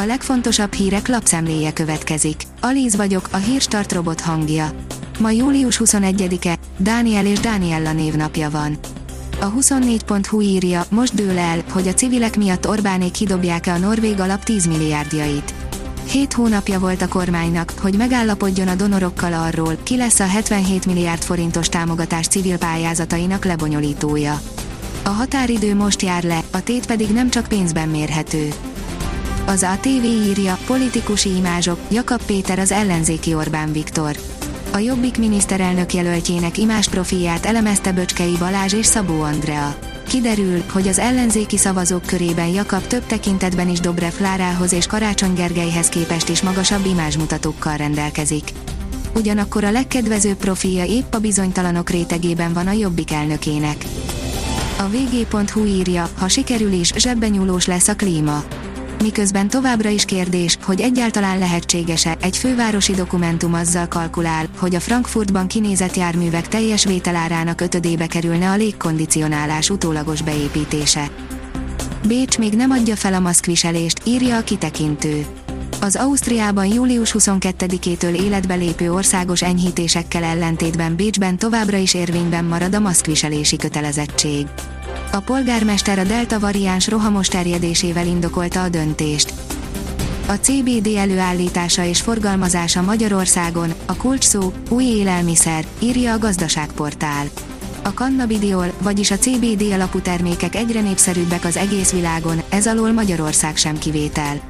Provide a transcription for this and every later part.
A legfontosabb hírek lapszemléje következik. Alíz vagyok, a hírstart robot hangja. Ma július 21-e, Dániel és Dániella névnapja van. A 24.hu írja, most dől el, hogy a civilek miatt Orbánék kidobják-e a norvég alap 10 milliárdjait. Hét hónapja volt a kormánynak, hogy megállapodjon a donorokkal arról, ki lesz a 77 milliárd forintos támogatás civil pályázatainak lebonyolítója. A határidő most jár le, a tét pedig nem csak pénzben mérhető. Az ATV írja, politikusi imázsok, Jakab Péter az ellenzéki Orbán Viktor. A Jobbik miniszterelnök jelöltjének imás profilját elemezte Böcskei Balázs és Szabó Andrea. Kiderül, hogy az ellenzéki szavazók körében Jakab több tekintetben is Dobrev Klárához és Karácsony Gergelyhez képest is magasabb imázsmutatókkal rendelkezik. Ugyanakkor a legkedvezőbb profilja épp a bizonytalanok rétegében van a Jobbik elnökének. A vg.hu írja, ha sikerül is, zsebbenyúlós lesz a klíma miközben továbbra is kérdés, hogy egyáltalán lehetséges-e, egy fővárosi dokumentum azzal kalkulál, hogy a Frankfurtban kinézett járművek teljes vételárának ötödébe kerülne a légkondicionálás utólagos beépítése. Bécs még nem adja fel a maszkviselést, írja a kitekintő. Az Ausztriában július 22-től életbe lépő országos enyhítésekkel ellentétben Bécsben továbbra is érvényben marad a maszkviselési kötelezettség. A polgármester a delta variáns rohamos terjedésével indokolta a döntést. A CBD előállítása és forgalmazása Magyarországon, a kulcs szó, új élelmiszer, írja a gazdaságportál. A cannabidiol, vagyis a CBD alapú termékek egyre népszerűbbek az egész világon, ez alól Magyarország sem kivétel.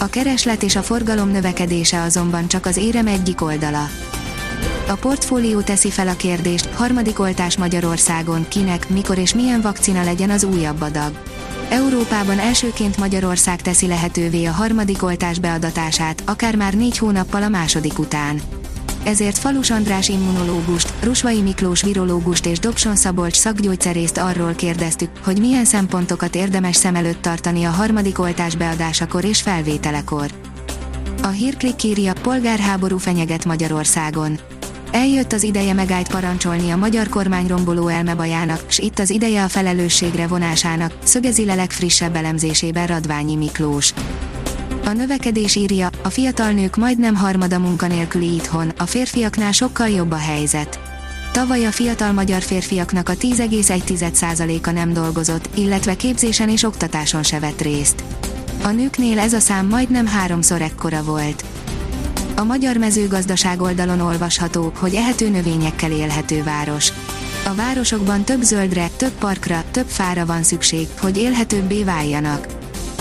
A kereslet és a forgalom növekedése azonban csak az érem egyik oldala. A portfólió teszi fel a kérdést, harmadik oltás Magyarországon, kinek, mikor és milyen vakcina legyen az újabb adag. Európában elsőként Magyarország teszi lehetővé a harmadik oltás beadatását, akár már négy hónappal a második után. Ezért Falus András immunológust, Rusvai Miklós virológust és Dobson Szabolcs szakgyógyszerészt arról kérdeztük, hogy milyen szempontokat érdemes szem előtt tartani a harmadik oltás beadásakor és felvételekor. A hírklik írja, polgárháború fenyeget Magyarországon. Eljött az ideje megállt parancsolni a magyar kormány romboló elmebajának, s itt az ideje a felelősségre vonásának, szögezi le legfrissebb elemzésében Radványi Miklós. A növekedés írja, a fiatal nők majdnem harmada munkanélküli itthon, a férfiaknál sokkal jobb a helyzet. Tavaly a fiatal magyar férfiaknak a 10,1%-a nem dolgozott, illetve képzésen és oktatáson se vett részt. A nőknél ez a szám majdnem háromszor ekkora volt. A magyar mezőgazdaság oldalon olvasható, hogy ehető növényekkel élhető város. A városokban több zöldre, több parkra, több fára van szükség, hogy élhetőbbé váljanak.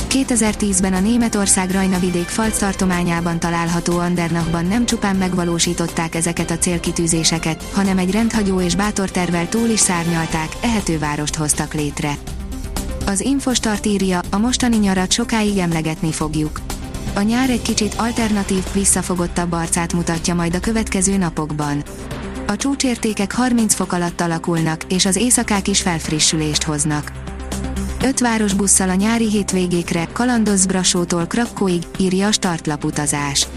2010-ben a Németország Rajnavidék Falc tartományában található Andernachban nem csupán megvalósították ezeket a célkitűzéseket, hanem egy rendhagyó és bátor tervel túl is szárnyalták, ehető várost hoztak létre. Az Infostart írja, a mostani nyarat sokáig emlegetni fogjuk. A nyár egy kicsit alternatív, visszafogottabb arcát mutatja majd a következő napokban. A csúcsértékek 30 fok alatt alakulnak, és az éjszakák is felfrissülést hoznak. Öt város busszal a nyári hétvégékre, kalandozz Brasótól Krakóig, írja a startlap utazás.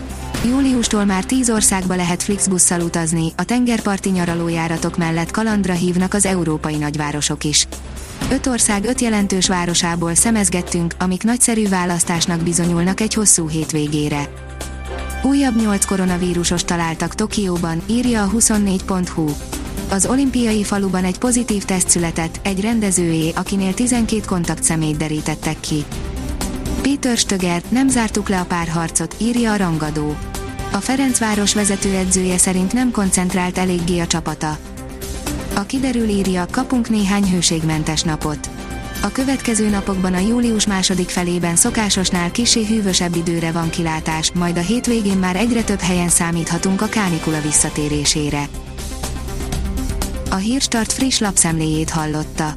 Júliustól már 10 országba lehet Flixbusszal utazni, a tengerparti nyaralójáratok mellett kalandra hívnak az európai nagyvárosok is. Öt ország öt jelentős városából szemezgettünk, amik nagyszerű választásnak bizonyulnak egy hosszú hétvégére. Újabb nyolc koronavírusos találtak Tokióban, írja a 24.hu. Az olimpiai faluban egy pozitív teszt született, egy rendezőjé, akinél 12 kontaktszemélyt derítettek ki. Péter Stöger, nem zártuk le a párharcot, írja a rangadó. A Ferencváros vezetőedzője szerint nem koncentrált eléggé a csapata. A kiderül írja, kapunk néhány hőségmentes napot. A következő napokban a július második felében szokásosnál kisé hűvösebb időre van kilátás, majd a hétvégén már egyre több helyen számíthatunk a kánikula visszatérésére. A Hírstart friss lapszemléjét hallotta.